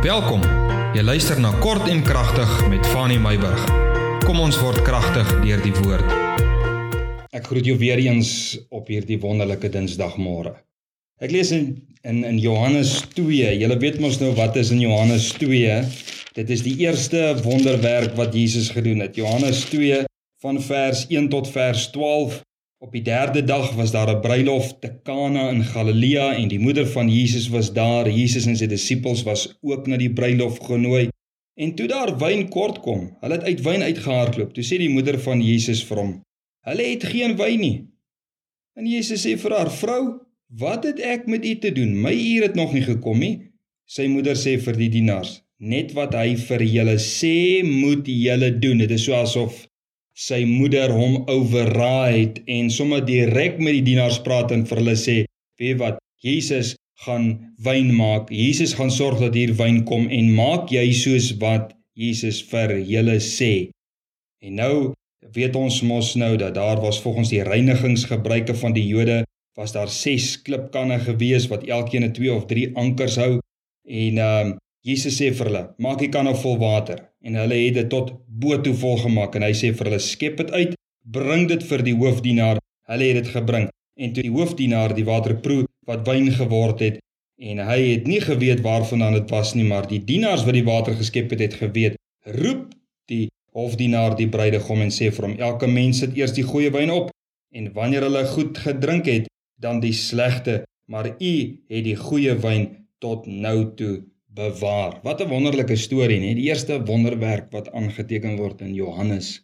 Welkom. Jy luister na Kort en Kragtig met Fanny Meyburg. Kom ons word kragtig deur die woord. Ek groet jou weer eens op hierdie wonderlike Dinsdagmôre. Ek lees in in in Johannes 2. Julle weet mos nou wat is in Johannes 2. Dit is die eerste wonderwerk wat Jesus gedoen het. Johannes 2 van vers 1 tot vers 12 Op die derde dag was daar 'n bruilof te Kana in Galilea en die moeder van Jesus was daar. Jesus en sy disippels was ook na die bruilof genooi. En toe daar wyn kort kom, hulle het uit wyn uitgehardloop. Toe sê die moeder van Jesus vir hom: "Hulle het geen wyn nie." En Jesus sê vir haar: "Vrou, wat het ek met u te doen? My uur het nog nie gekom nie." Sy moeder sê vir die dienaars: "Net wat hy vir julle sê, moet julle doen." Dit is so asof sy moeder hom override en sommer direk met die dienaars praat en vir hulle sê, "Weet wat? Jesus gaan wyn maak. Jesus gaan sorg dat hier wyn kom en maak jy soos wat Jesus vir julle sê." En nou weet ons mos nou dat daar was volgens die reinigingsgebruike van die Jode was daar 6 klipkanne gewees wat elkeen 'n 2 of 3 ankers hou en ehm um, Jesus sê vir hulle: "Maak die kanne vol water." En hulle het dit tot bo toe vol gemaak en hy sê vir hulle: "Skep dit uit, bring dit vir die hoofdienaar." Hulle het dit gebring en toe die hoofdienaar die water proe wat wyn geword het en hy het nie geweet waarvandaan dit was nie, maar die dienaars wat die water geskep het, het geweet. Roep die hoofdienaar die bruidegom en sê vir hom: "Elke mens sit eers die goeie wyn op en wanneer hulle goed gedrink het, dan die slegte, maar u het die goeie wyn tot nou toe bewaar. Wat 'n wonderlike storie, nê? Die eerste wonderwerk wat aangeteken word in Johannes.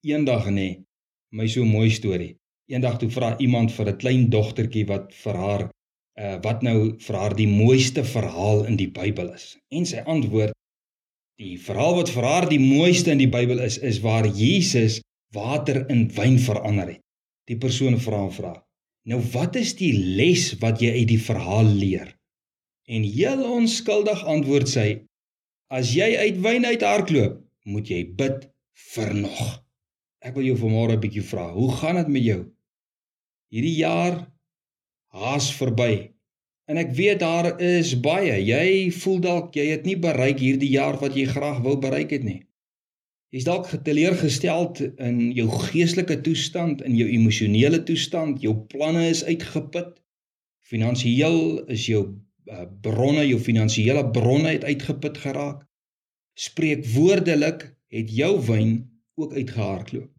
Eendag nê, my so mooi storie. Eendag toe vra iemand vir 'n klein dogtertjie wat vir haar uh wat nou vir haar die mooiste verhaal in die Bybel is. En sy antwoord die verhaal wat vir haar die mooiste in die Bybel is, is waar Jesus water in wyn verander het. Die persoon vra en vra: "Nou wat is die les wat jy uit die verhaal leer?" En heel onskuldig antwoord sy: As jy uit wyn uit hardloop, moet jy bid vir nog. Ek wil jou vanmôre 'n bietjie vra, hoe gaan dit met jou? Hierdie jaar haas verby. En ek weet daar is baie. Jy voel dalk jy het nie bereik hierdie jaar wat jy graag wou bereik het nie. Jy's dalk geteleurgesteld in jou geestelike toestand, in jou emosionele toestand, jou planne is uitgeput. Finansiëel is jou bronne, jou finansiële bronne het uitgeput geraak. Spreek woordelik het jou wyn ook uitgehardloop.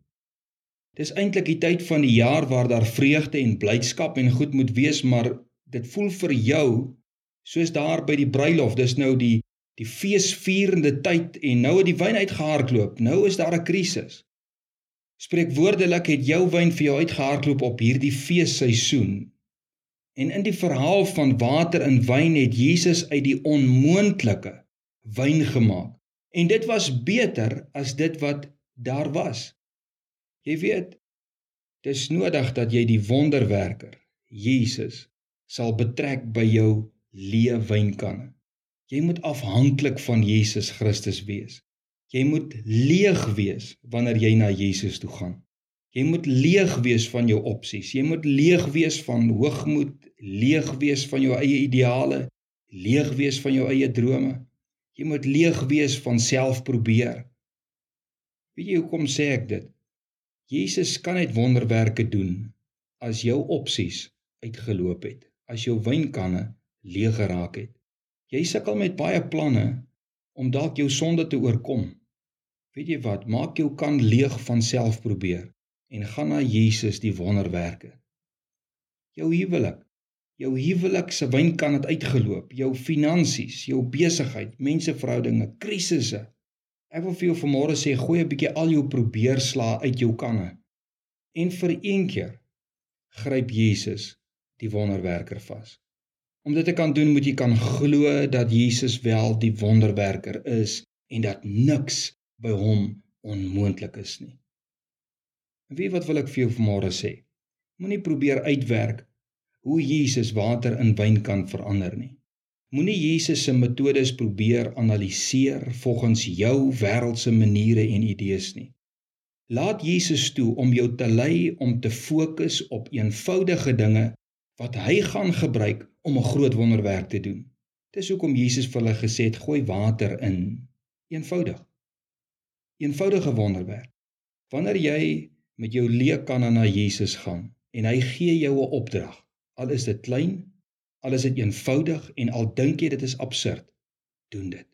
Dis eintlik die tyd van die jaar waar daar vreugde en blydskap en goed moet wees, maar dit voel vir jou soos daar by die bruilof, dis nou die die feesvierende tyd en nou het die wyn uitgehardloop. Nou is daar 'n krisis. Spreek woordelik het jou wyn vir jou uitgehardloop op hierdie feesseisoen En in die verhaal van water en wyn het Jesus uit die onmoontlike wyn gemaak. En dit was beter as dit wat daar was. Jy weet, dis nodig dat jy die wonderwerker, Jesus, sal betrek by jou leë wynkanne. Jy moet afhanklik van Jesus Christus wees. Jy moet leeg wees wanneer jy na Jesus toe gaan. Jy moet leeg wees van jou opsies. Jy moet leeg wees van hoogmoed, leeg wees van jou eie ideale, leeg wees van jou eie drome. Jy moet leeg wees van self probeer. Weet jy hoekom sê ek dit? Jesus kan net wonderwerke doen as jou opsies uitgeloop het, as jou wynkanne leeg geraak het. Jy sukkel met baie planne om dalk jou sonde te oorkom. Weet jy wat? Maak jou kan leeg van self probeer en gaan na Jesus die wonderwerke. Jou huwelik, jou huwelik se wynkan het uitgeloop, jou finansies, jou besigheid, menseverhoudinge, krisisse. Ek wil vir jou vanmôre sê gooi 'n bietjie al jou probeerslae uit jou kanne. En vir een keer gryp Jesus die wonderwerker vas. Om dit te kan doen, moet jy kan glo dat Jesus wel die wonderwerker is en dat niks by hom onmoontlik is nie. En weet wat wil ek vir jou vanmôre sê? Moenie probeer uitwerk hoe Jesus water in wyn kan verander nie. Moenie Jesus se metodes probeer analiseer volgens jou wêreldse maniere en idees nie. Laat Jesus toe om jou te lei om te fokus op eenvoudige dinge wat hy gaan gebruik om 'n groot wonderwerk te doen. Dis hoekom Jesus vir hulle gesê het: "Gooi water in." Eenvoudig. Eenvoudige wonderwerk. Wanneer jy met jou leekanne na Jesus gaan en hy gee jou 'n opdrag, al is dit klein, al is dit eenvoudig en al dink jy dit is absurd, doen dit.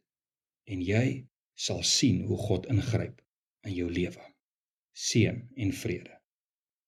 En jy sal sien hoe God ingryp in jou lewe. Seën en vrede.